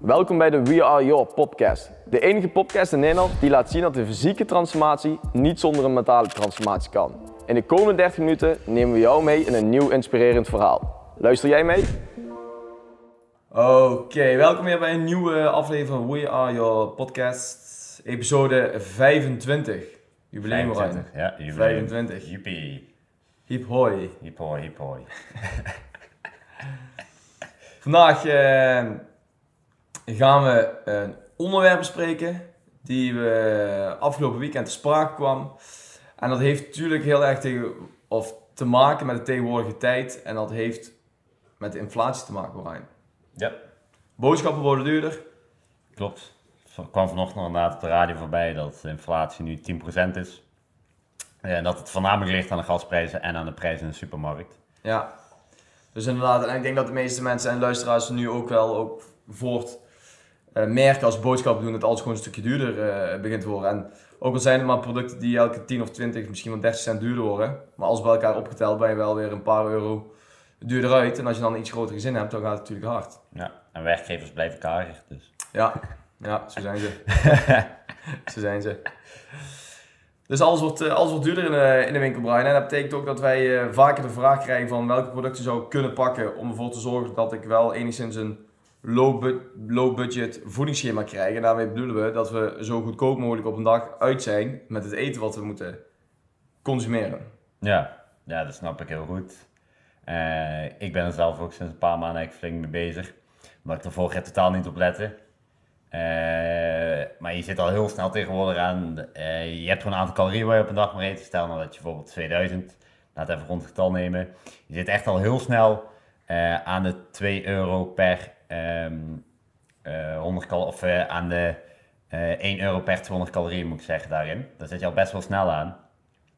Welkom bij de We Are Your podcast. De enige podcast in Nederland die laat zien dat de fysieke transformatie niet zonder een mentale transformatie kan. In de komende 30 minuten nemen we jou mee in een nieuw inspirerend verhaal. Luister jij mee? Oké, welkom weer bij een nieuwe aflevering van We Are Your podcast, episode 25. Jubileum 25, Ryan. ja, jubileum. 25. Jippie. Hip hoi. Hip hoi, hip hoi. Vandaag eh, gaan we een onderwerp bespreken die we afgelopen weekend te sprake kwam. En dat heeft natuurlijk heel erg tegen, of te maken met de tegenwoordige tijd. En dat heeft met de inflatie te maken, Ryan. Ja, Boodschappen worden duurder. klopt. Er kwam vanochtend nog inderdaad op de radio voorbij dat de inflatie nu 10% is. En dat het voornamelijk ligt aan de gasprijzen en aan de prijzen in de supermarkt. Ja. Dus inderdaad, en ik denk dat de meeste mensen en luisteraars nu ook wel ook voort eh, merken als boodschappen doen dat alles gewoon een stukje duurder eh, begint te worden. En ook al zijn het maar producten die elke 10 of 20, misschien wel 30 cent duurder worden. Maar als bij elkaar opgeteld ben je wel weer een paar euro duurder uit. En als je dan een iets groter gezin hebt, dan gaat het natuurlijk hard. Ja, en werkgevers blijven karig, dus. Ja, ja zo zijn ze. zo zijn ze. Dus alles wordt, eh, alles wordt duurder in de, in de winkel, Brian. En dat betekent ook dat wij vaker de vraag krijgen van welke producten zou ik kunnen pakken om ervoor te zorgen dat ik wel enigszins een low, bu- low budget voedingsschema krijg. En daarmee bedoelen we dat we zo goedkoop mogelijk op een dag uit zijn met het eten wat we moeten consumeren. Ja, ja dat snap ik heel goed. Eh, ik ben er zelf ook sinds een paar maanden flink mee bezig. Omdat ik er vorig totaal niet op lette. Eh, maar je zit al heel snel tegenwoordig aan. eh, je hebt gewoon een aantal calorieën waar je op een dag maar eet. Stel nou dat je bijvoorbeeld 2000, laat even rond getal nemen. Je zit echt al heel snel eh, aan de 2 euro per ehm, eh, 100 cal of eh, aan de eh 1 euro per 200 calorieën moet ik zeggen daarin. Daar zit je al best wel snel aan.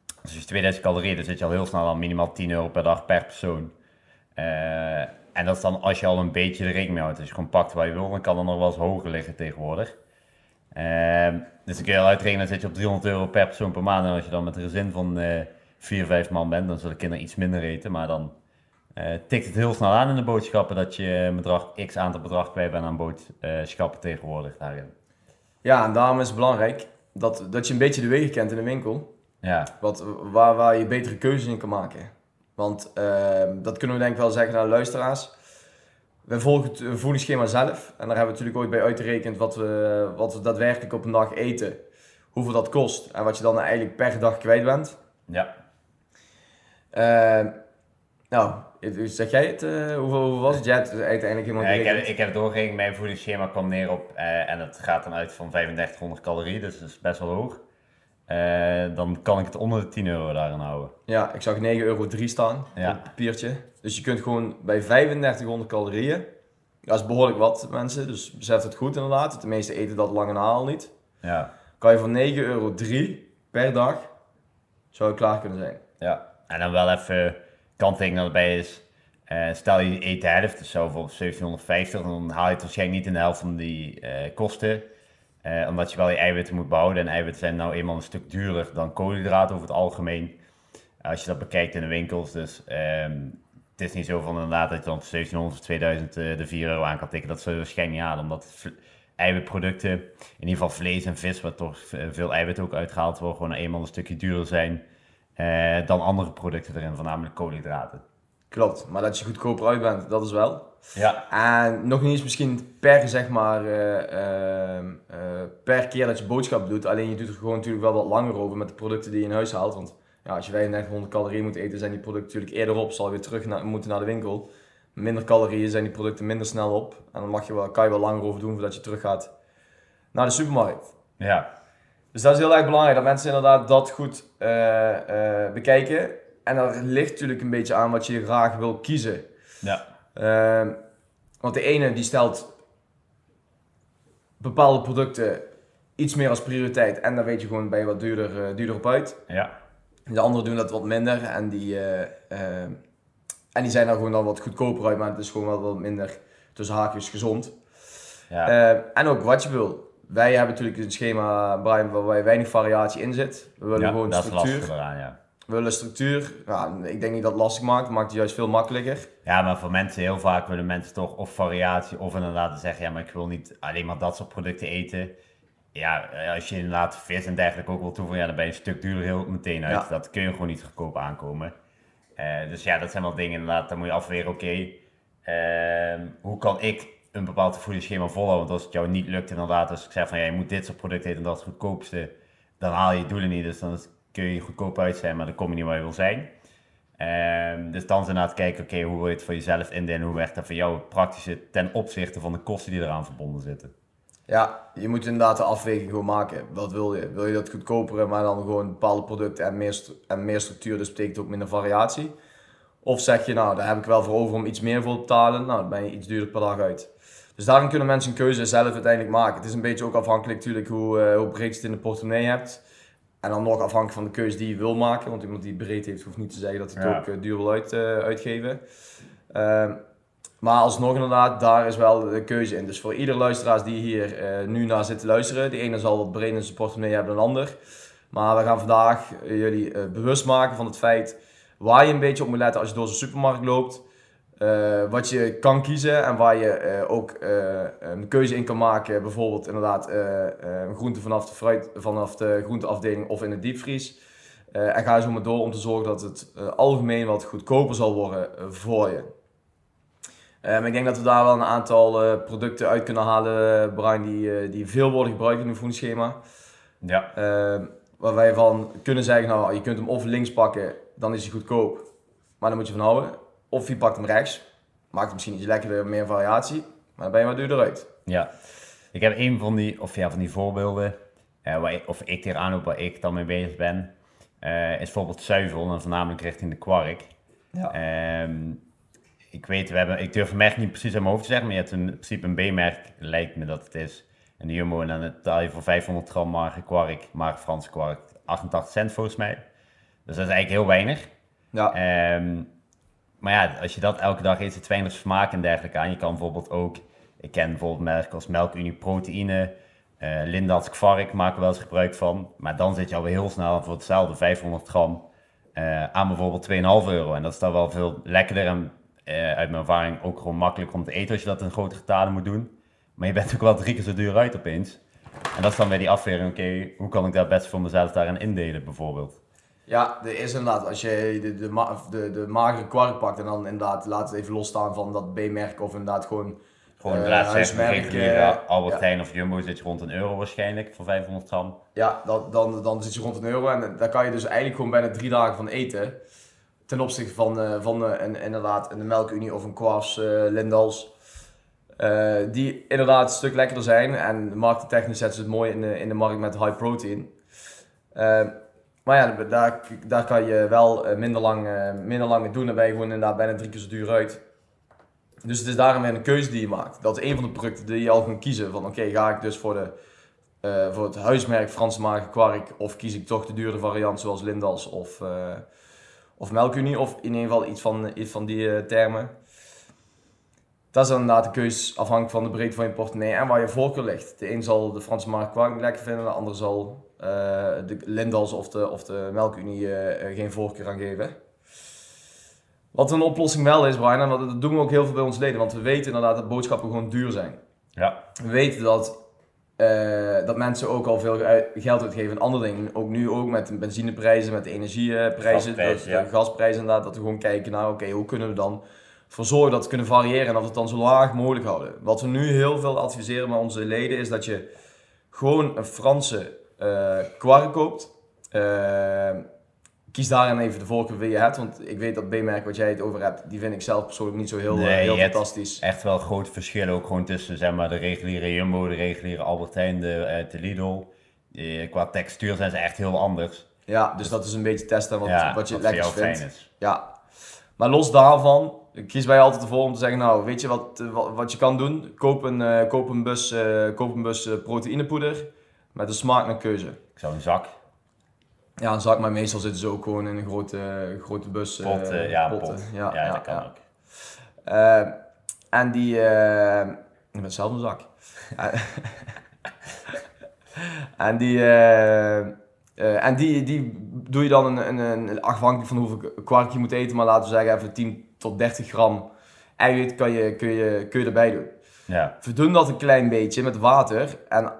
Dus als je 2000 calorieën, dan zit je al heel snel aan minimaal 10 euro per dag per persoon. En dat is dan als je al een beetje de rekening mee houdt. Als je gewoon pakt wat je wil, dan kan er nog wel eens hoger liggen tegenwoordig. Ehm, dus dan kun je al uitrekenen, dan zit je op 300 euro per persoon per maand. En als je dan met een gezin van eh 4, 5 man bent, dan zullen kinderen iets minder eten. Maar dan eh, tikt het heel snel aan in de boodschappen dat je bedrag, x aantal bedrag kwijt bent aan boodschappen tegenwoordig daarin. Ja, en daarom is het belangrijk dat, dat je een beetje de wegen kent in de winkel. Ja, Wat, waar, waar je betere keuzes in kan maken. Want ehm, dat kunnen we denk ik wel zeggen naar de luisteraars. We volgen het voedingsschema zelf. En daar hebben we natuurlijk ooit bij uitgerekend wat we, wat we daadwerkelijk op een dag eten. Hoeveel dat kost. En wat je dan eigenlijk per dag kwijt bent. ja. Ehm, nou, zeg jij het? eh, hoeveel, hoeveel was het? Jij hebt het uiteindelijk helemaal Ja, ik, heb, ik heb doorgerekend, mijn voedingsschema kwam neer op, eh, en het gaat dan uit van 3500 calorieën, dus dat is best wel hoog. Eh, dan kan ik het onder de 10 euro daarin houden. Ja, ik zag 9,3 euro staan Ja. op het papiertje. Dus je kunt gewoon bij 3500 calorieën, dat is behoorlijk wat mensen, dus besef het goed inderdaad. De meeste eten dat lang en haal niet. Ja, Kan je voor 9,3 euro per dag, zou je klaar kunnen zijn. ja. En dan wel even kanttekening erbij is, eh, stel je eet de helft, dus zo voor 1750, dan haal je het waarschijnlijk niet in de helft van die eh, kosten. Eh, omdat je wel je eiwitten moet behouden. En eiwitten zijn nou eenmaal een stuk duurder dan koolhydraten over het algemeen. Als je dat bekijkt in de winkels. Dus ehm, het is niet zo van inderdaad dat je dan voor 1700 of 2000 eh, de 4 euro aan kan tikken. Dat zou je waarschijnlijk niet halen. Omdat eiwitproducten, in ieder geval vlees en vis, waar toch veel eiwit ook uitgehaald wordt, gewoon eenmaal een stukje duurder zijn eh, dan andere producten erin, voornamelijk koolhydraten. Klopt, maar dat je goedkoper uit bent, dat is wel. Ja, En nog niet eens misschien per, zeg maar, eh, ehm, eh, per keer dat je boodschappen doet. Alleen je doet er gewoon natuurlijk wel wat langer over met de producten die je in huis haalt. Want ja, als je 3500 calorieën moet eten, zijn die producten natuurlijk eerder op. Zal je weer terug naar, moeten naar de winkel. Minder calorieën zijn die producten minder snel op. En dan mag je wel, kan je wel langer over doen voordat je terug gaat naar de supermarkt. ja, Dus dat is heel erg belangrijk, dat mensen inderdaad dat goed eh, eh, bekijken. En dat ligt natuurlijk een beetje aan wat je graag wil kiezen. ja, Ehm, want de ene die stelt bepaalde producten iets meer als prioriteit. En daar weet je gewoon bij je wat duurder, eh, duurder op uit. ja, De anderen doen dat wat minder. En die, eh, eh, en die zijn daar gewoon dan wat goedkoper uit. Maar het is gewoon wel wat minder tussen haakjes gezond. ja. Eh, en ook wat je wil. Wij hebben natuurlijk een schema, Brian, waarbij weinig variatie in zit. We willen ja gewoon dat is structuur. lastig eraan, ja. We willen structuur. Ja, ik denk niet dat het lastig maakt, het maakt het juist veel makkelijker. Ja, maar voor mensen, heel vaak willen mensen toch of variatie of inderdaad zeggen, ja, maar ik wil niet alleen maar dat soort producten eten. Ja, als je inderdaad vis en dergelijke ook wil toevoegen, ja, dan ben je een stuk duurder heel meteen uit. Ja. Dat kun je gewoon niet goedkoop aankomen. Eh, dus ja, dat zijn wel dingen inderdaad, dan moet je afweren, oké, ehm, hoe kan ik een bepaald voedingsschema volhouden? Want als het jou niet lukt inderdaad, als ik zeg van, ja, je moet dit soort producten eten en dat is het goedkoopste, dan haal je je doelen niet. Dus dan kun je goedkoop uit zijn, maar dan kom je niet waar je wil zijn. Ehm, dus dan is inderdaad kijken, oké, hoe wil je het voor jezelf indelen? Hoe werkt dat voor jou het praktische ten opzichte van de kosten die eraan verbonden zitten? Ja, je moet inderdaad de afweging gewoon maken. Wat wil je? Wil je dat goedkopere, maar dan gewoon bepaalde producten en meer, en meer structuur, dus betekent ook minder variatie? Of zeg je, nou, daar heb ik wel voor over om iets meer voor te betalen, nou, dan ben je iets duurder per dag uit. Dus daarin kunnen mensen een keuze zelf uiteindelijk maken. Het is een beetje ook afhankelijk natuurlijk hoe, eh, hoe breed je het in de portemonnee hebt. En dan nog afhankelijk van de keuze die je wil maken. Want iemand die breed heeft, hoeft niet te zeggen dat hij het Ja. ook eh, duur wil uit, eh, uitgeven. Ehm, maar alsnog inderdaad, daar is wel de keuze in. Dus voor ieder luisteraar die hier nu naar zit te luisteren, de ene zal wat breder in zijn portemonnee hebben dan de ander. Maar we gaan vandaag jullie bewust maken van het feit waar je een beetje op moet letten als je door zo'n supermarkt loopt. Eh, wat je kan kiezen en waar je eh, ook eh, een keuze in kan maken. Bijvoorbeeld inderdaad groente vanaf de, fruit, vanaf de groenteafdeling of in de diepvries. En ga zo maar door om te zorgen dat het algemeen wat goedkoper zal worden voor je. Ehm, ik denk dat we daar wel een aantal producten uit kunnen halen, Brian, die, die veel worden gebruikt in uw voedingsschema. Ja, Ehm, waar wij van kunnen zeggen, nou, je kunt hem of links pakken, dan is hij goedkoop. Maar dan moet je van houden. Of je pakt hem rechts. Maakt misschien iets lekkerder, meer variatie. Maar dan ben je wat duurder uit. ja. Ik heb een van die, of ja, van die voorbeelden, eh, waar ik, of ik tegenaan loop waar ik dan mee bezig ben, eh, is bijvoorbeeld zuivel en voornamelijk richting de kwark. Ja. Ehm, ik weet, we hebben, ik durf het merk niet precies uit mijn hoofd te zeggen, maar je hebt een, in principe een B-merk, lijkt me dat het is. En de Jumbo en dan betaal je voor 500 gram magere kwark, magere Franse kwark, 88 cent volgens mij. Dus dat is eigenlijk heel weinig. Ja. Ehm, maar ja, als je dat elke dag eet, zit weinig smaak en dergelijke aan. Je kan bijvoorbeeld ook, ik ken bijvoorbeeld merken als Melkunie Proteïne, eh Lindals Kvark maken we wel eens gebruik van. Maar dan zit je alweer heel snel voor hetzelfde 500 gram eh, aan bijvoorbeeld 2,5 euro. En dat is dan wel veel lekkerder en eh, uit mijn ervaring ook gewoon makkelijk om te eten als je dat in grote getalen moet doen. Maar je bent ook wel drie keer zo duur uit opeens. En dat is dan weer die afwering, oké, hoe kan ik dat best voor mezelf daarin indelen bijvoorbeeld? Ja, er is inderdaad, als je de, de, ma- de, de magere kwark pakt en dan inderdaad laat het even losstaan van dat B-merk of inderdaad gewoon... Gewoon eh, inderdaad zeggen, reguliere eh, Albert ja. Heijn of Jumbo zit je rond een euro waarschijnlijk voor 500 gram. Ja, dan, dan, dan zit je rond een euro en daar kan je dus eigenlijk gewoon bijna drie dagen van eten. Ten opzichte van, eh, van een, inderdaad een melkunie of een kwars Lindals. Die inderdaad een stuk lekkerder zijn. En marketingtechnisch zetten ze het mooi in de, in de markt met high protein. Maar ja, daar, daar kan je wel eh, minder, lang, eh, minder lang mee doen. Dan ben je gewoon inderdaad bijna drie keer zo duur uit. Dus het is daarom weer een keuze die je maakt. Dat is een van de producten die je al kan kiezen. Van oké, ga ik dus voor, de, eh, voor het huismerk Franse Kwark. Of kies ik toch de duurde variant zoals Lindals of, eh of Melkunie. Of in ieder geval iets van, iets van die termen. Dat is inderdaad de keus afhankelijk van de breedte van je portemonnee en waar je voorkeur ligt. De een zal de Franse Kwark niet lekker vinden. De ander zal eh, de Lindals of de, of de Melkunie eh, eh, geen voorkeur aan geven. Wat een oplossing wel is, Brian, en dat doen we ook heel veel bij ons leden, want we weten inderdaad dat boodschappen gewoon duur zijn. Ja, We weten dat, dat mensen ook al veel geld uitgeven aan andere dingen. Ook nu ook met de benzineprijzen, met de energieprijzen, ja. de gasprijzen inderdaad. Dat we gewoon kijken naar, oké, hoe kunnen we dan ervoor zorgen dat we kunnen variëren en dat we het dan zo laag mogelijk houden. Wat we nu heel veel adviseren met onze leden is dat je gewoon een Franse eh kwark koopt. Eh, kies daarin even de voorkeur wie je hebt, want ik weet dat B-merk wat jij het over hebt, die vind ik zelf persoonlijk niet zo heel, eh, Nee, heel je hebt- fantastisch. echt wel groot verschil ook gewoon tussen zeg maar, de reguliere Jumbo, de reguliere Albert Heijn, de, de Lidl. Qua textuur zijn ze echt heel anders. Ja, dus dat is een beetje testen wat, ja, wat je voor lekker vindt. fijn is. Ja. Maar los daarvan, kies wij altijd ervoor om te zeggen, nou, weet je wat, wat, wat je kan doen? Koop een, eh, koop een bus, eh, koop een bus eh, proteïnepoeder met een smaak naar keuze. Ik zou een zak, Ja, een zak, maar meestal zitten ze ook gewoon in een grote, grote bus. pot, ja, potten. pot. Ja, Ja, ja, dat kan ja. ook. En die, met zelf een zak. en die, en die, die doe je dan een, een, een, afhankelijk van hoeveel kwark je moet eten, maar laten we zeggen even 10 tot 30 gram eiwit kan je, kun, je, kun je erbij doen. Ja. Verdun dat een klein beetje met water en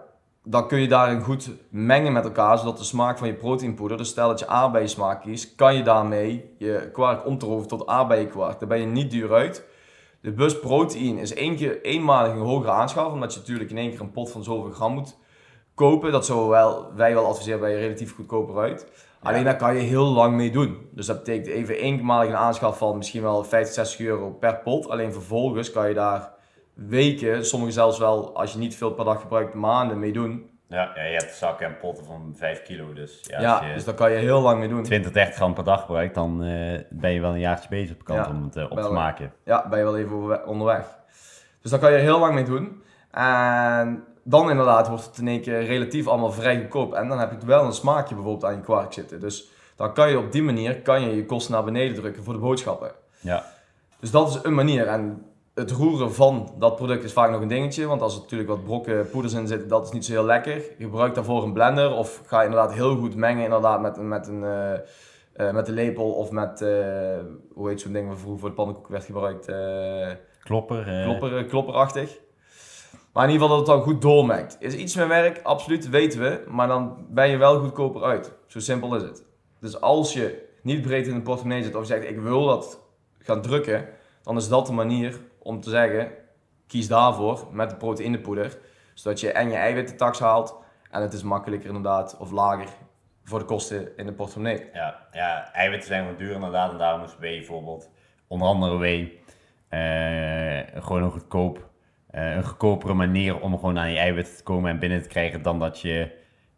dan kun je daarin goed mengen met elkaar, zodat de smaak van je proteinpoeder, dus stel dat je aardbeiensmaak kiest, kan je daarmee je kwark omtoveren tot aardbeienkwark. Daar ben je niet duur uit. De bus proteïne is één keer, eenmalig een hogere aanschaf, omdat je natuurlijk in één keer een pot van zoveel gram moet kopen. Dat zouden wel, wij wel adviseren bij je relatief goedkoper uit. Alleen daar kan je heel lang mee doen. Dus dat betekent even eenmalig een aanschaf van misschien wel 50, 60 euro per pot. Alleen vervolgens kan je daar weken, sommige zelfs wel, als je niet veel per dag gebruikt, maanden mee doen. Ja, ja je hebt zakken en potten van 5 kilo. Dus, ja, Ja, als je dus daar kan je heel lang mee doen. 20, 30 gram per dag gebruikt, dan eh, ben je wel een jaartje bezig op kant Ja, om het eh, op te maken. Ja, ben je wel even onderweg. Dus daar kan je heel lang mee doen. En dan inderdaad wordt het in één keer relatief allemaal vrij goedkoop. En dan heb je wel een smaakje bijvoorbeeld aan je kwark zitten. Dus dan kan je op die manier kan je, je kosten naar beneden drukken voor de boodschappen. Ja, Dus dat is een manier. En het roeren van dat product is vaak nog een dingetje. Want als er natuurlijk wat brokken poeders in zitten, dat is niet zo heel lekker. Gebruik daarvoor een blender. Of ga inderdaad heel goed mengen inderdaad met, een- met, een, eh, eh, met een lepel. Of met, eh, hoe heet zo'n ding wat vroeger voor de pannenkoek werd gebruikt? Klopper. klopper, klopperachtig. Maar in ieder geval dat het dan goed doormengt. Is iets meer werk, absoluut, weten we. Maar dan ben je wel goedkoper uit. Zo simpel is het. Dus als je niet breed in de portemonnee zit of je zegt ik wil dat gaan drukken, dan is dat de manier om te zeggen kies daarvoor met de proteïnepoeder. Zodat je en je eiwitten tax haalt en het is makkelijker inderdaad of lager voor de kosten in de portemonnee. Ja, ja, eiwitten zijn gewoon duur inderdaad. En daarom is whey bijvoorbeeld, onder andere whey, eh, gewoon een goedkoop, eh, een goedkopere manier om gewoon aan je eiwitten te komen en binnen te krijgen dan dat je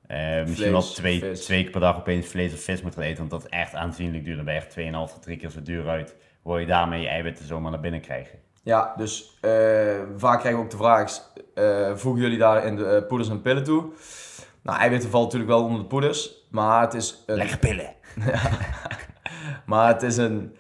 eh, misschien wel twee, vis. twee keer per dag opeens vlees of vis moet gaan eten. Want dat is echt aanzienlijk duur. Dan ben je echt 2,5 tot 3 keer zo duur uit. Wil je daarmee je eiwitten zomaar naar binnen krijgen? Ja, dus eh, vaak krijgen we ook de vraag, voegen jullie daar in de poeders en pillen toe? Nou, eiwitten valt natuurlijk wel onder de poeders, maar het is een, Lekker pillen. maar het is een,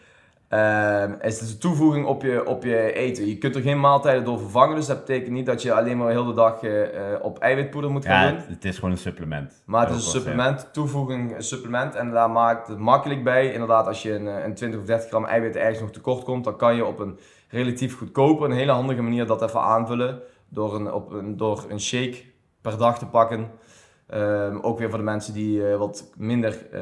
ehm, het is een toevoeging op je, op je eten. Je kunt er geen maaltijden door vervangen, dus dat betekent niet dat je alleen maar heel de dag eh, eh, op eiwitpoeder moet gaan Ja, doen. het, het is gewoon een supplement. Maar het is een supplement, toevoeging, een supplement. En daar maakt het makkelijk bij. Inderdaad, als je een, eh, een 20 of 30 gram eiwit ergens nog tekort komt, dan kan je op een relatief goedkope, een hele handige manier dat even aanvullen. Door een, op een, door een shake per dag te pakken. Ehm, ook weer voor de mensen die wat minder eh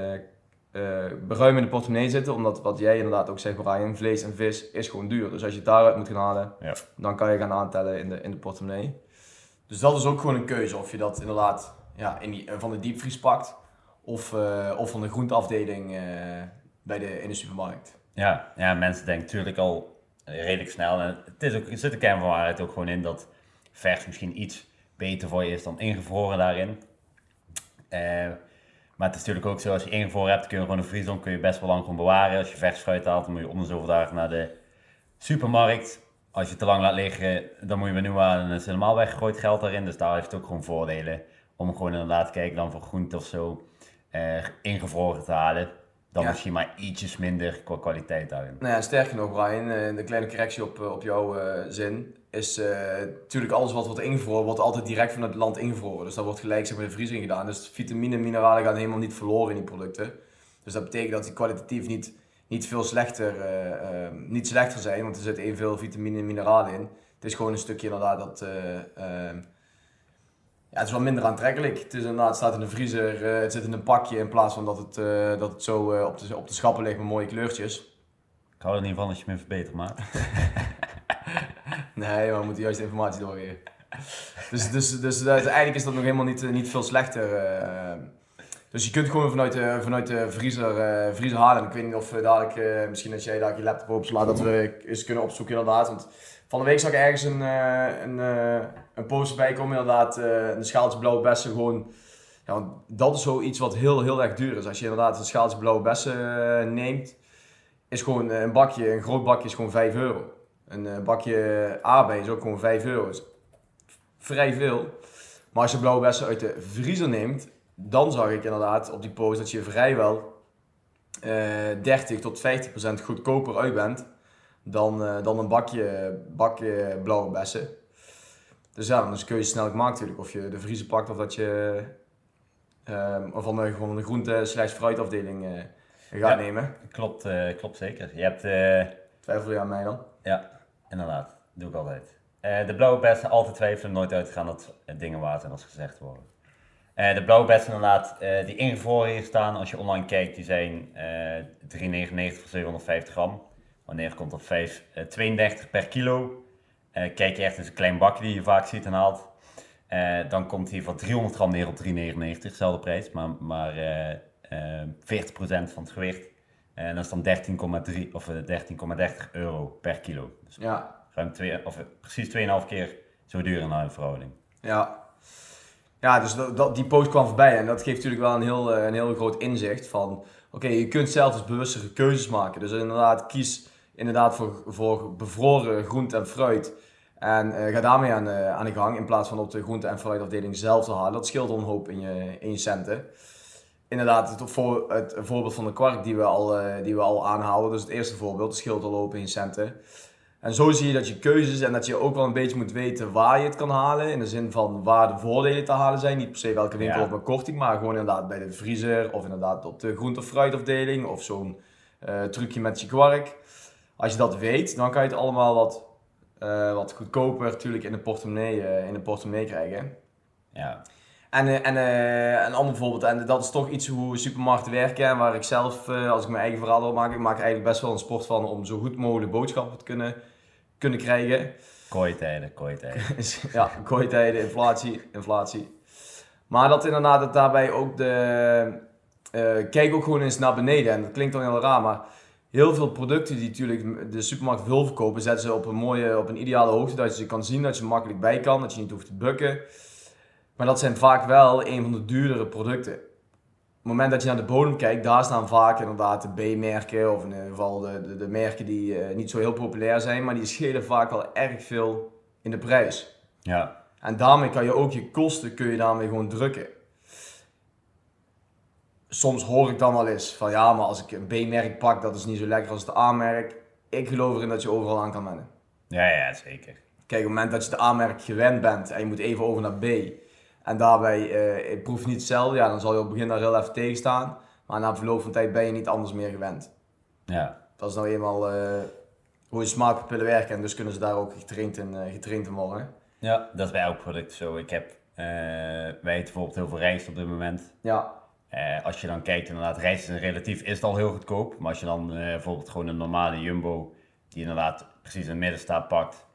eh, beruim in de portemonnee zitten. Omdat wat jij inderdaad ook zegt, Brian, vlees en vis is gewoon duur. Dus als je het daaruit moet gaan halen, Ja. dan kan je gaan aantellen in de, in de portemonnee. Dus dat is ook gewoon een keuze. Of je dat inderdaad ja, in die, eh, van de diepvries pakt. Of, eh, of van de groenteafdeling eh, bij de, in de supermarkt. Ja, ja, mensen denken natuurlijk al redelijk snel. En het is ook, er zit een kern van waarheid ook gewoon in dat vers misschien iets beter voor je is dan ingevroren daarin. Eh, maar het is natuurlijk ook zo, als je ingevroren hebt, kun je gewoon een vriezer, kun je best wel lang gewoon bewaren. Als je vers fruit haalt, dan moet je om de zoveel dagen naar de supermarkt. Als je te lang laat liggen, dan moet je weer aan en helemaal weggegooid geld daarin. Dus daar heeft het ook gewoon voordelen om gewoon inderdaad kijken dan voor groente of zo eh, ingevroren te halen. Dan Ja. misschien maar ietsjes minder qua kwaliteit daarin. Nou ja, sterker nog, Brian, eh, de kleine correctie op, eh, op jouw eh, zin. Is eh, natuurlijk alles wat wordt ingevroren, wordt altijd direct vanuit het land ingevroren. Dus daar wordt gelijk zeg maar, de vriezer in gedaan. Dus vitamine en mineralen gaan helemaal niet verloren in die producten. Dus dat betekent dat die kwalitatief niet, niet veel slechter, eh, eh, niet slechter zijn, want er zit evenveel vitamine en mineralen in. Het is gewoon een stukje inderdaad dat. Ja, het is wel minder aantrekkelijk. Het, is inderdaad, het staat in de vriezer, eh, het zit in een pakje in plaats van dat het, eh, dat het zo eh, op, de, op de schappen ligt met mooie kleurtjes. Ik hou er niet van als je me verbetert, maat. Nee, maar we moeten juist informatie doorgeven. Dus, dus, dus, dus eigenlijk is dat nog helemaal niet, niet veel slechter. dus je kunt gewoon vanuit de, vanuit de vriezer, vriezer halen. Ik weet niet of dadelijk, misschien als jij daar je laptop opslaat, dat we eens kunnen opzoeken inderdaad. Want van de week zag ik ergens een, een, een poster bij komen inderdaad. eh, een schaaltje blauwe bessen gewoon... Ja, dat is zoiets wat heel, heel erg duur is. Als je inderdaad een schaaltje blauwe bessen eh, neemt, is gewoon eh, een bakje, een groot bakje is gewoon 5 euro. Een eh, bakje aardbeien is ook gewoon 5 euro. Is vrij veel. Maar als je blauwe bessen uit de vriezer neemt, dan zag ik inderdaad op die post dat je vrijwel eh 30 tot 50 procent goedkoper uit bent dan, eh, dan een bakje, bakje blauwe bessen. Dus ja, dan is de keuze snel gemaakt natuurlijk. Of je de vriezer pakt of dat je ehm, of van de, gewoon de groente slash fruitafdeling eh, gaat Ja. nemen. Klopt, eh, klopt zeker. Je hebt, eh, Twijfel je aan mij dan? ja, inderdaad. Doe ik altijd. Eh, de blauwe bessen, altijd twijfelen, nooit uitgaan dat eh, dingen waard zijn als gezegd worden. Eh, de blauwe bessen inderdaad, eh, die ingevroren hier staan, als je online kijkt, die zijn eh 3,99 voor 750 gram. Wanneer komt op 5, eh, 32 per kilo. Eh, kijk je echt eens een klein bakje die je vaak ziet en haalt. Eh, dan komt hij voor 300 gram neer op 3,99, dezelfde prijs, maar, maar eh, eh, 40% van het gewicht. En dat is dan 13,3 of eh, 13,30 euro per kilo. Dus Ja, ruim twee, of precies 2,5 keer zo duur in een verhouding. Ja, ja dus dat, dat- die post kwam voorbij en dat geeft natuurlijk wel een heel, een heel groot inzicht van... Oké, je kunt zelf dus bewustere keuzes maken. Dus inderdaad, kies inderdaad voor, voor bevroren groente en fruit. En eh, ga daarmee aan, de- aan de gang in plaats van op de groente- en fruitafdeling zelf te halen. Dat scheelt al een hoop in je, in je centen. Inderdaad, het, voor, het voorbeeld van de kwark die we, al, eh, die we al aanhalen. Dus het eerste voorbeeld, het scheelt al hoop in je centen. En zo zie je dat je keuzes en dat je ook wel een beetje moet weten waar je het kan halen. In de zin van waar de voordelen te halen zijn. Niet per se welke winkel Ja. op een korting, maar gewoon inderdaad bij de vriezer. Of inderdaad op de groente- of fruitafdeling. Of zo'n eh, trucje met je kwark. Als je dat weet, dan kan je het allemaal wat, eh, wat goedkoper natuurlijk in de portemonnee, eh, in de portemonnee krijgen. Ja, En, eh, en een ander voorbeeld, en dat is toch iets hoe supermarkten werken. En waar ik zelf, als ik mijn eigen verhaal wil maken, ik maak er eigenlijk best wel een sport van om zo goed mogelijk boodschappen te kunnen, kunnen krijgen. kooitijden, kooitijden. Ja, kooitijden, inflatie, inflatie. Maar dat inderdaad het daarbij ook de... kijk ook gewoon eens naar beneden. En dat klinkt dan heel raar, maar heel veel producten die natuurlijk de supermarkt wil verkopen, zetten ze op een mooie, op een ideale hoogte, dat je ze kan zien, dat je er makkelijk bij kan, dat je niet hoeft te bukken. Maar dat zijn vaak wel een van de duurdere producten. Op het moment dat je naar de bodem kijkt, daar staan vaak inderdaad de B-merken, of in ieder geval de, de, de merken die eh, niet zo heel populair zijn, maar die schelen vaak wel erg veel in de prijs. Ja, En daarmee kan je ook je kosten kun je daarmee gewoon drukken. Soms hoor ik dan wel eens van ja, maar als ik een B-merk pak, dat is niet zo lekker als het A-merk. Ik geloof erin dat je overal aan kan wennen. ja, ja zeker. Kijk, op het moment dat je de A-merk gewend bent en je moet even over naar B. En daarbij eh ik proef niet hetzelfde, ja, dan zal je op het begin daar heel even tegen staan. Maar na verloop van tijd ben je niet anders meer gewend. Ja, Dat is nou eenmaal eh, hoe je smaakpapillen werken en dus kunnen ze daar ook getraind in, eh, getraind in worden. ja dat is bij elk product zo. Ik heb, eh, wij eten bijvoorbeeld heel veel rijst op dit moment. Ja, Eh, als je dan kijkt, inderdaad, rijst is relatief is het al heel goedkoop. Maar als je dan eh, bijvoorbeeld gewoon een normale jumbo, die inderdaad precies in het midden staat, pakt.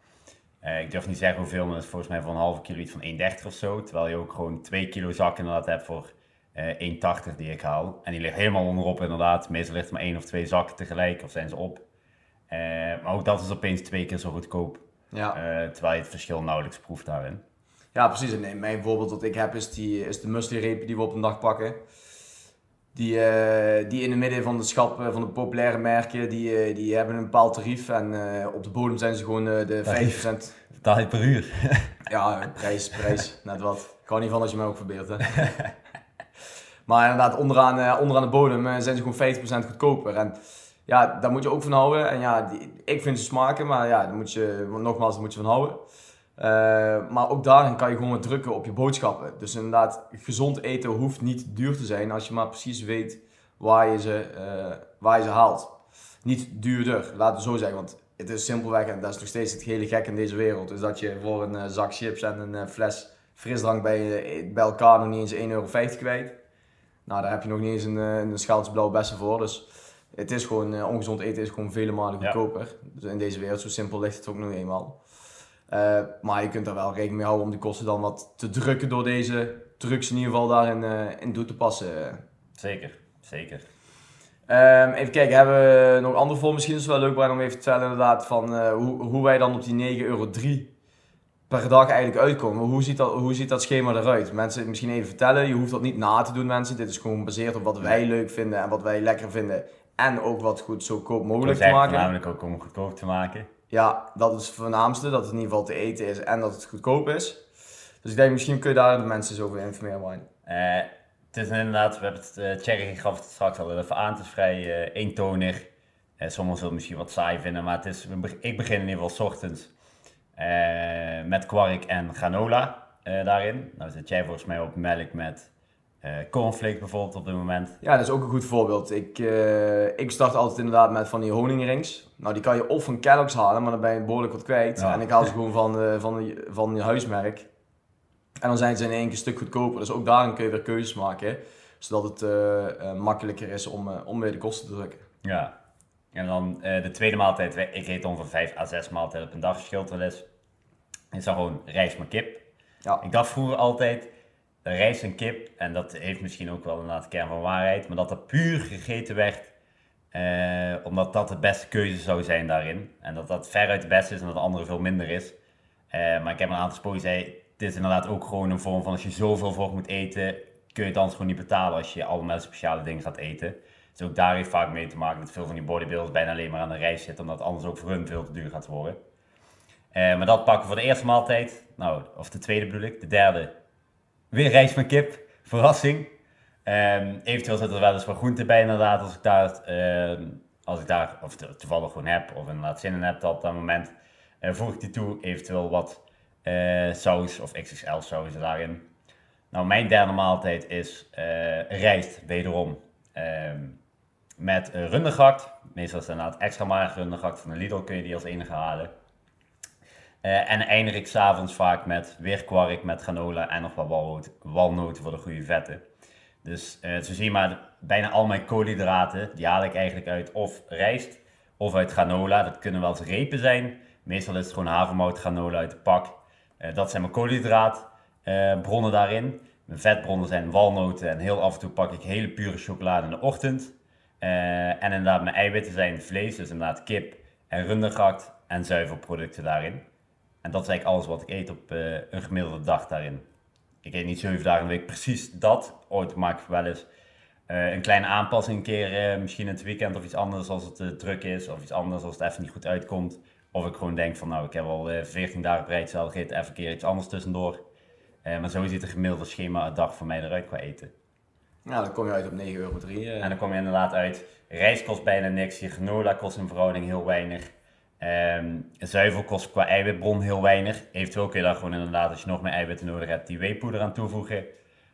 Eh, ik durf niet zeggen hoeveel, maar dat is volgens mij voor een halve kilo iets van 1,30 of zo. Terwijl je ook gewoon 2 kilo zak inderdaad hebt voor eh 1,80 die ik haal. En die ligt helemaal onderop inderdaad. Meestal ligt er maar één of twee zakken tegelijk of zijn ze op. Maar ook dat is opeens twee keer zo goedkoop. ja. Terwijl je het verschil nauwelijks proeft daarin. Ja, precies. En nee, mijn voorbeeld dat ik heb is, die, is de muesli-repen die we op een dag pakken. Die, eh, die in het midden van de schap eh, van de populaire merken, die, eh, die hebben een bepaald tarief. En op de bodem zijn ze gewoon de Tarief. 50%. Betaal per uur. Ja, prijs, prijs, net wat. Ik hou niet van als je mij ook verbeeldt, hè. Maar inderdaad, onderaan, onderaan de bodem zijn ze gewoon 50% goedkoper. En ja, daar moet je ook van houden. En ja, die, ik vind ze smaken, maar ja, daar moet je, nogmaals, daar moet je van houden. Eh, maar ook daarin kan je gewoon wat drukken op je boodschappen. Dus inderdaad, gezond eten hoeft niet duur te zijn als je maar precies weet waar je ze, eh, waar je ze haalt. Niet duurder, laten we zo zeggen. Want het is simpelweg, en dat is nog steeds het hele gek in deze wereld, is dat je voor een eh, zak chips en een fles frisdrank bij, bij elkaar nog niet eens 1,50 euro kwijt. Nou, daar heb je nog niet eens een, een schaaltje blauwe bessen voor. Dus het is gewoon, ongezond eten is gewoon vele malen Ja. goedkoper. Dus in deze wereld, zo simpel ligt het ook nog eenmaal. Eh, maar je kunt daar wel rekening mee houden om die kosten dan wat te drukken door deze trucs in ieder geval daarin eh, in toe te passen. Zeker, zeker. Ehm, even kijken, hebben we nog andere voor? Misschien is het wel leuk Brian, om even te vertellen inderdaad van eh, hoe, hoe wij dan op die 9,03 euro per dag eigenlijk uitkomen. Hoe ziet, dat, hoe ziet dat schema eruit? Mensen misschien even vertellen, je hoeft dat niet na te doen mensen. Dit is gewoon gebaseerd op wat wij leuk vinden en wat wij lekker vinden. En ook wat goed zo koop mogelijk te maken. voornamelijk ook om goedkoop te maken. Ja, dat is het voornaamste, dat het in ieder geval te eten is en dat het goedkoop is. Dus ik denk misschien kun je daar de mensen eens over informeren Brian. Eh, het is inderdaad, we hebben het, uh, Thierry gaf het straks al even aan, het is vrij eh, eentonig. Eh, sommigen zullen het misschien wat saai vinden, maar het is, ik begin in ieder geval 's ochtends met kwark en granola daarin. Nou zit jij volgens mij op melk met Uh, cornflakes bijvoorbeeld op dit moment. Ja, dat is ook een goed voorbeeld. Ik, uh, ik start altijd inderdaad met van die honingrings. Nou, die kan je of van Kellogg's halen, maar dan ben je behoorlijk wat kwijt. En ik haal ze gewoon van, uh, van, van je huismerk. En dan zijn ze in één keer een stuk goedkoper. Dus ook daarin kun je weer keuzes maken. Zodat het makkelijker is om, om weer de kosten te drukken. Ja. En dan de tweede maaltijd. Ik eet ongeveer 5 à 6 maaltijden per dag, verschilt wel eens. Is dan gewoon rijst met kip. Ja. Ik dacht vroeger altijd rijst en kip, en dat heeft misschien ook wel een kern van waarheid, maar dat dat puur gegeten werd, eh, omdat dat de beste keuze zou zijn daarin. En dat dat veruit het beste is en dat de andere veel minder is. Eh, maar ik heb een aantal sporen zei, dit is inderdaad ook gewoon een vorm van als je zoveel voor moet eten, kun je het anders gewoon niet betalen als je allemaal speciale dingen gaat eten. Dus ook daar heeft vaak mee te maken dat veel van die bodybuilders bijna alleen maar aan de rijst zitten, omdat het anders ook voor hun veel te duur gaat worden. Uh, maar dat pakken voor de eerste maaltijd, nou, of de tweede bedoel ik, de derde Weer rijst met kip. Verrassing. Um, eventueel zit er wel eens wat groente bij inderdaad. Als ik daar, uh, als ik daar of toevallig gewoon heb. Of inderdaad zin in heb op dat moment. Uh, voeg ik die toe. Eventueel wat uh, saus of XXL saus daarin. Nou, mijn derde maaltijd is uh, rijst, wederom. Um, met rundergakt. Meestal is het inderdaad extra mager rundergakt. Van de Lidl kun je die als enige halen. Uh, en eindig ik s'avonds vaak met weer kwark met granola en nog wat walnoten voor de goede vetten. Dus uh, zo zie maar, bijna al mijn koolhydraten, die haal ik eigenlijk uit of rijst of uit granola. Dat kunnen wel eens repen zijn. Meestal is het gewoon havermout, granola uit de pak. Uh, dat zijn mijn koolhydraatbronnen daarin. Mijn vetbronnen zijn walnoten en heel af en toe pak ik hele pure chocolade in de ochtend. en inderdaad, mijn eiwitten zijn vlees, dus inderdaad kip en rundergakt en zuivelproducten daarin. En dat is eigenlijk alles wat ik eet op uh, een gemiddelde dag daarin. Ik eet niet zeven dagen in de week precies dat. Ooit maak ik wel eens uh, een kleine aanpassing een keer, uh, misschien in het weekend of iets anders als het druk is. Of iets anders als het even niet goed uitkomt. Of ik gewoon denk van nou, ik heb al 14 dagen breed zelf gegeten, even een keer iets anders tussendoor. maar zo ziet het gemiddelde schema een dag voor mij eruit qua eten. Nou, dan kom je uit op 9,3 euro. En dan kom je inderdaad uit. Rijst kost bijna niks, je granola kost in verhouding heel weinig. Um, zuivel kost qua eiwitbron heel weinig. Eventueel kun je daar gewoon inderdaad, als je nog meer eiwitten nodig hebt, die weepoeder aan toevoegen.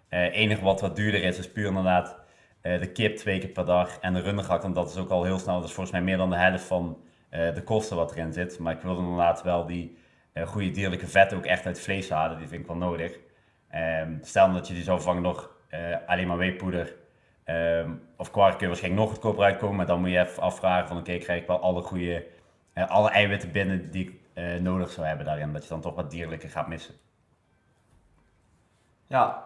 Uh, enige wat wat duurder is, is puur inderdaad uh, de kip twee keer per dag en de rundergakt. En dat is ook al heel snel, dat is volgens mij meer dan de helft van uh, de kosten wat erin zit. Maar ik wil inderdaad wel die goede dierlijke vetten ook echt uit vlees halen. Die vind ik wel nodig. Um, stel dat je die zou vangen nog alleen maar weepoeder. Um, of kwark kun je waarschijnlijk nog goedkoper uitkomen. Maar dan moet je even afvragen van oké, okay, krijg ik wel alle goede alle eiwitten binnen die ik uh, nodig zou hebben daarin. Dat je dan toch wat dierlijke gaat missen. Ja.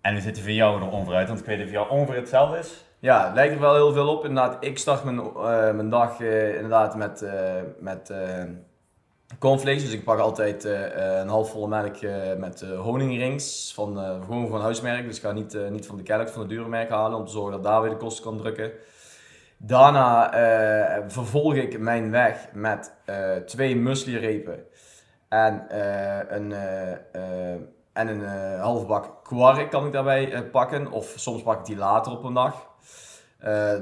En hoe zit het voor jou er onveruit? Want ik weet niet of jou ongeveer hetzelfde is. Ja, het lijkt er wel heel veel op. Inderdaad, ik start mijn, uh, mijn dag inderdaad met, met cornflakes. Dus ik pak altijd een halfvolle melk met honingrings. Van, gewoon van huismerk. Dus ik ga niet, niet van de Kellogg's, van de dure merk halen. Om te zorgen dat daar weer de kosten kan drukken. Daarna uh, vervolg ik mijn weg met uh, twee muesli-repen en uh, een, en een halve bak kwark kan ik daarbij pakken. Of soms pak ik die later op een dag.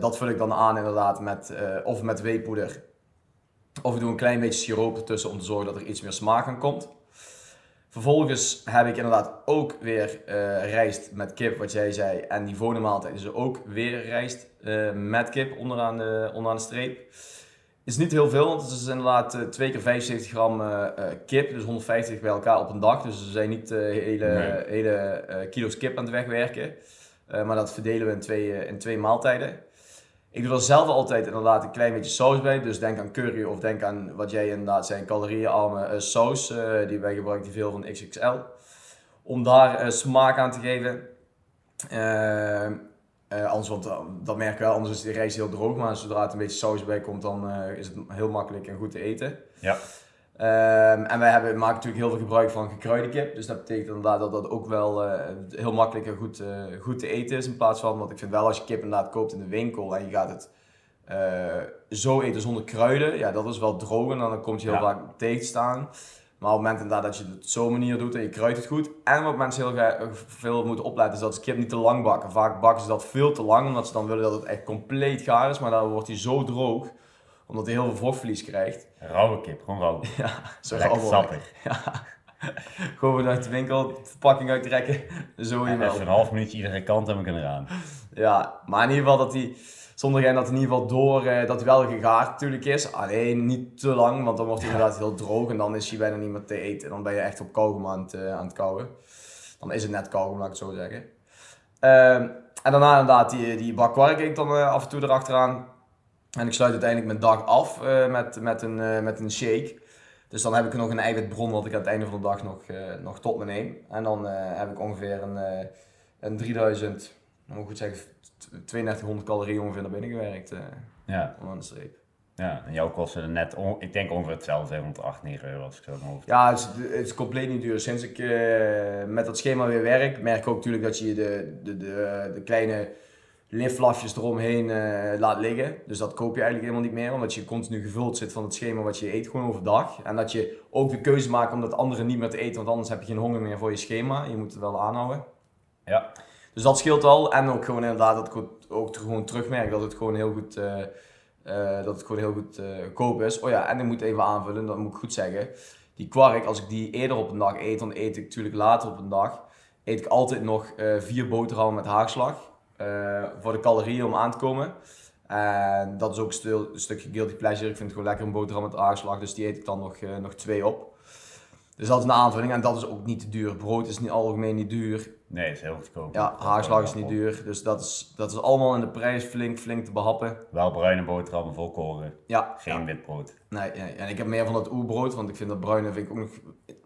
dat vul ik dan aan inderdaad met, of met weepoeder. Of ik doe een klein beetje siroop ertussen om te zorgen dat er iets meer smaak aan komt. Vervolgens heb ik inderdaad ook weer uh, rijst met kip, wat jij zei. En die volgende maaltijd is ook weer rijst uh, met kip onderaan de, onderaan de streep. Is niet heel veel, want het is inderdaad uh, twee keer 75 gram kip. Dus 150 bij elkaar op een dag. Dus we zijn niet hele, nee. hele kilo's kip aan het wegwerken. maar dat verdelen we in twee, in twee maaltijden. Ik doe er zelf altijd inderdaad een klein beetje saus bij. Dus denk aan curry of denk aan wat jij inderdaad zei, caloriearme uh, saus. Uh, die wij gebruiken die veel van XXL. Om daar uh, smaak aan te geven. anders, want dat merk ik wel, anders is de rijst heel droog. Maar zodra er een beetje saus bij komt, dan is het heel makkelijk en goed te eten. Ja. Um, en wij hebben, maken natuurlijk heel veel gebruik van gekruide kip. Dus dat betekent inderdaad dat dat ook wel uh, heel makkelijk en goed, uh, goed te eten is. In plaats van, want ik vind wel als je kip inderdaad koopt in de winkel en je gaat het uh, zo eten zonder kruiden. Ja, dat is wel droog en dan komt je heel ja. vaak tegen staan. Maar op het moment inderdaad dat je het op zo'n manier doet en je kruidt het goed. En wat mensen heel veel moeten opletten is dat ze kip niet te lang bakken. Vaak bakken ze dat veel te lang omdat ze dan willen dat het echt compleet gaar is. Maar dan wordt hij zo droog omdat hij heel veel vochtverlies krijgt. Rauwe kip, gewoon rauw. Ja, zo Lekker sappig. Ja. Gewoon uit de winkel, verpakking uittrekken. Zo En wel. even een half minuutje iedere kant hebben kunnen gaan. Ja, maar in ieder geval dat hij zonder geen dat hij in ieder geval door eh, dat hij wel gegaard natuurlijk is. Alleen niet te lang, want dan wordt hij inderdaad heel droog en dan is hij bijna niet meer te eten. Dan ben je echt op kauwgom aan het, eh, aan het kauwen. Dan is het net kauwgom, laat ik het zo zeggen. Ehm, en daarna inderdaad die, die bak kwark ik dan eh, af en toe erachteraan. En ik sluit uiteindelijk mijn dag af eh, met, met, een, eh, met een shake. Dus dan heb ik nog een eiwitbron wat ik aan het einde van de dag nog, eh, nog tot me neem. En dan heb ik ongeveer een, een 3000, dan moet ik goed zeggen, 3200 calorieën ongeveer naar binnen gewerkt. Ja, om aan de streep. ja. en jouw kosten net, on- ik denk ongeveer hetzelfde, rond 8, 9 euro als ik zo mijn hoofd. Ja, het is, het is compleet niet duur. Sinds ik met dat schema weer werk, merk ik ook natuurlijk dat je de, de, de, de kleine liflafjes eromheen eh, laat liggen. Dus dat koop je eigenlijk helemaal niet meer, omdat je continu gevuld zit van het schema wat je eet gewoon overdag. En dat je ook de keuze maakt om dat andere niet meer te eten, want anders heb je geen honger meer voor je schema. Je moet het wel aanhouden. Ja, Dus dat scheelt al. En ook gewoon inderdaad dat ik ook- ook gewoon terugmerk dat het gewoon heel goed, eh, eh, dat het gewoon heel goed koop is. Oh ja, en ik moet even aanvullen, dat moet ik goed zeggen. Die kwark, als ik die eerder op een dag eet, dan eet ik natuurlijk later op een dag, eet ik altijd nog vier boterhammen met haagslag. Eh, voor de calorieën om aan te komen. En dat is ook een, stukje guilty pleasure. Ik vind het gewoon lekker een boterham met haagslag, dus die eet ik dan nog, eh, nog twee op. Dus dat is een aanvulling en dat is ook niet te duur. Brood is niet algemeen niet duur. nee, het is heel goedkoop. Ja, haagslag is niet duur. Dus dat is, dat is allemaal in de prijs flink, flink te behappen. Wel bruine boterhammen volkoren, Ja, geen ja. wit brood. Nee, nee, en ik heb meer van dat oerbrood, want ik vind dat bruine vind ik ook nog...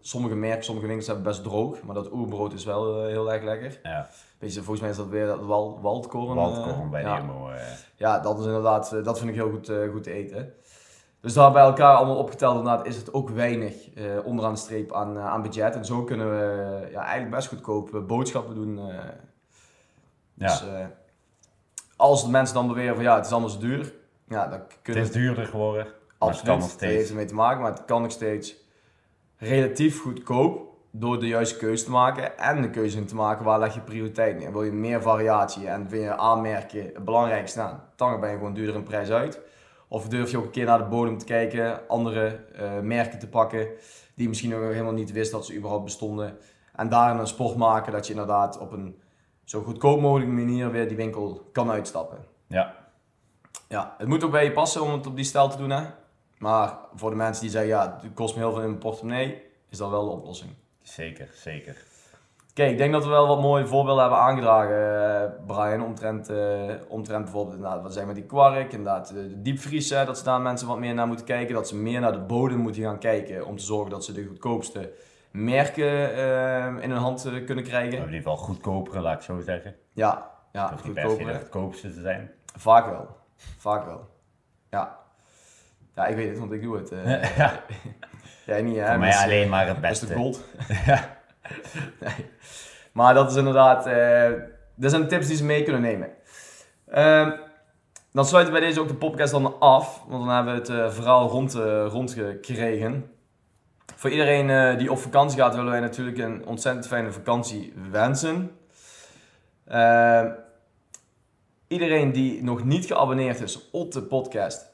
Sommige merken, sommige winkels hebben best droog, maar dat oerbrood is wel eh, heel erg lekker. Ja, Weet je, volgens mij is dat weer dat wal, waldkoren. eh, waldkorn bij de ja. Eh. Ja, dat is inderdaad, eh, dat vind ik heel goed, eh, goed te eten. Dus daar bij elkaar allemaal opgeteld inderdaad is het ook weinig eh, onderaan de streep aan, eh, aan budget. En zo kunnen we eh, ja, eigenlijk best goedkoop boodschappen doen. eh. ja, Dus eh, als de mensen dan beweren van ja, het is allemaal zo duur. Ja, dan het kunnen is duurder geworden, maar het Absoluut, kan nog dat heeft steeds. ermee te maken, maar het kan nog steeds relatief goedkoop door de juiste keuze te maken en de keuze in te maken waar leg je prioriteit in. Wil je meer variatie en vind je aanmerken het belangrijkste aan, dan ben je gewoon duurder in prijs uit. Of durf je ook een keer naar de bodem te kijken, andere eh, merken te pakken die misschien nog helemaal niet wist dat ze überhaupt bestonden. En daarin een sport maken dat je inderdaad op een zo goedkoop mogelijke manier weer die winkel kan uitstappen. Ja, Ja, het moet ook bij je passen om het op die stijl te doen, hè. Maar voor de mensen die zeggen, ja, het kost me heel veel in mijn portemonnee, is dat wel de oplossing. zeker, zeker. Kijk, ik denk dat we wel wat mooie voorbeelden hebben aangedragen, eh, Brian, omtrent, eh, omtrent bijvoorbeeld wat zeg maar die kwark, inderdaad de, de diepvries, hè, dat ze daar mensen wat meer naar moeten kijken, dat ze meer naar de bodem moeten gaan kijken, om te zorgen dat ze de goedkoopste merken eh, in hun hand eh, kunnen krijgen. hebben in ieder geval goedkopere, laat ik zo zeggen. Ja, ja, Het hoeft niet per se de goedkoper. goedkoopste te zijn. Vaak wel. Vaak wel. Ja. Ja, ik weet het, want ik doe het. eh. ja, Jij niet, hè? voor mij eh, alleen maar het de beste. gold. nee. Maar dat is inderdaad... eh dat zijn tips die ze mee kunnen nemen. Ehm, dan sluiten we bij deze ook de podcast dan af. Want dan hebben we het eh, verhaal rond, eh, rondgekregen. Voor iedereen die op vakantie gaat, willen wij natuurlijk een ontzettend fijne vakantie wensen. Ehm, iedereen die nog niet geabonneerd is op de podcast,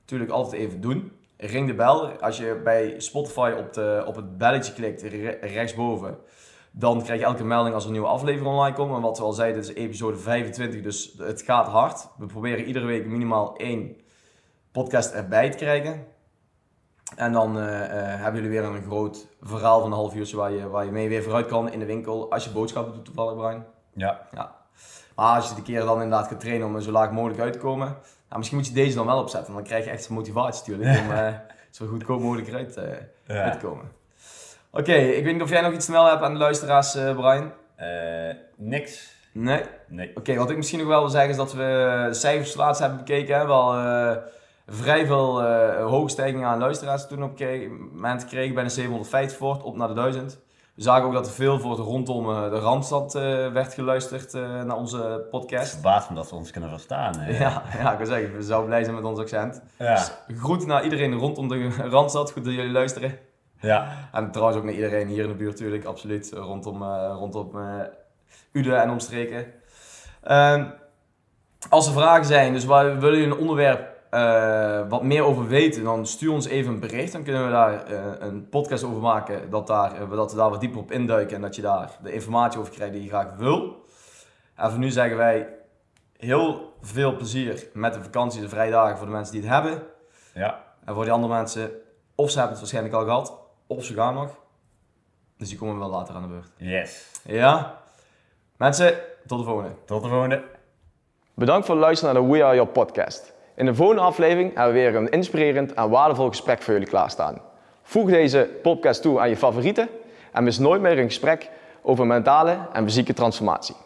natuurlijk altijd even doen. Ring de bel. Als je bij Spotify op, de, op het belletje klikt, re- rechtsboven, dan krijg je elke melding als er een nieuwe aflevering online komt. En wat we al zeiden, dit is episode 25, dus het gaat hard. We proberen iedere week minimaal één podcast erbij te krijgen. En dan eh, eh, hebben jullie weer een groot verhaal van een half uurtje waar je, waar je mee weer vooruit kan in de winkel. Als je boodschappen doet toevallig, Brian. Ja, Maar als je de keer dan inderdaad gaat trainen om er zo laag mogelijk uit te komen. Nou, misschien moet je deze dan wel opzetten. Dan krijg je echt motivatie natuurlijk om eh, zo goedkoop mogelijk eruit eh, ja. uit te komen. Oké, ik weet niet of jij nog iets te melden hebt aan de luisteraars, eh, Brian. Niks. Nee? Nee. Oké, wat ik misschien nog wel wil zeggen is dat we de cijfers laatst hebben bekeken. Hè? Wel vrij veel eh hoge stijgingen aan luisteraars toen op een gegeven moment kregen. Bijna 750 voort, op naar de 1000. We zagen ook dat er veel voor de rondom eh, de Randstad eh, werd geluisterd eh, naar onze podcast. verbaast me dat ze ons kunnen verstaan. hè. Ja, ja, ik wil zeggen, we zouden blij zijn met ons accent. Ja. Dus groet naar iedereen rondom de Randstad, goed dat jullie luisteren. ja. En trouwens ook naar iedereen hier in de buurt natuurlijk, absoluut. Rondom, rondom Uden en omstreken. Ehm, als er vragen zijn, dus waar willen jullie een onderwerp eh, wat meer over weten, dan stuur ons even een bericht. Dan kunnen we daar eh, een podcast over maken. Dat, daar, eh, dat we daar wat dieper op induiken. En dat je daar de informatie over krijgt die je graag wil. En voor nu zeggen wij heel veel plezier met de vakantie, de vrije dagen voor de mensen die het hebben. Ja, En voor die andere mensen, of ze hebben het waarschijnlijk al gehad, of ze gaan nog. Dus die komen wel later aan de beurt. yes. Ja? Mensen, tot de volgende. Tot de volgende. Bedankt voor het luisteren naar de We Are Your podcast. In de volgende aflevering hebben we weer een inspirerend en waardevol gesprek voor jullie klaarstaan. Voeg deze podcast toe aan je favorieten en mis nooit meer een gesprek over mentale en fysieke transformatie.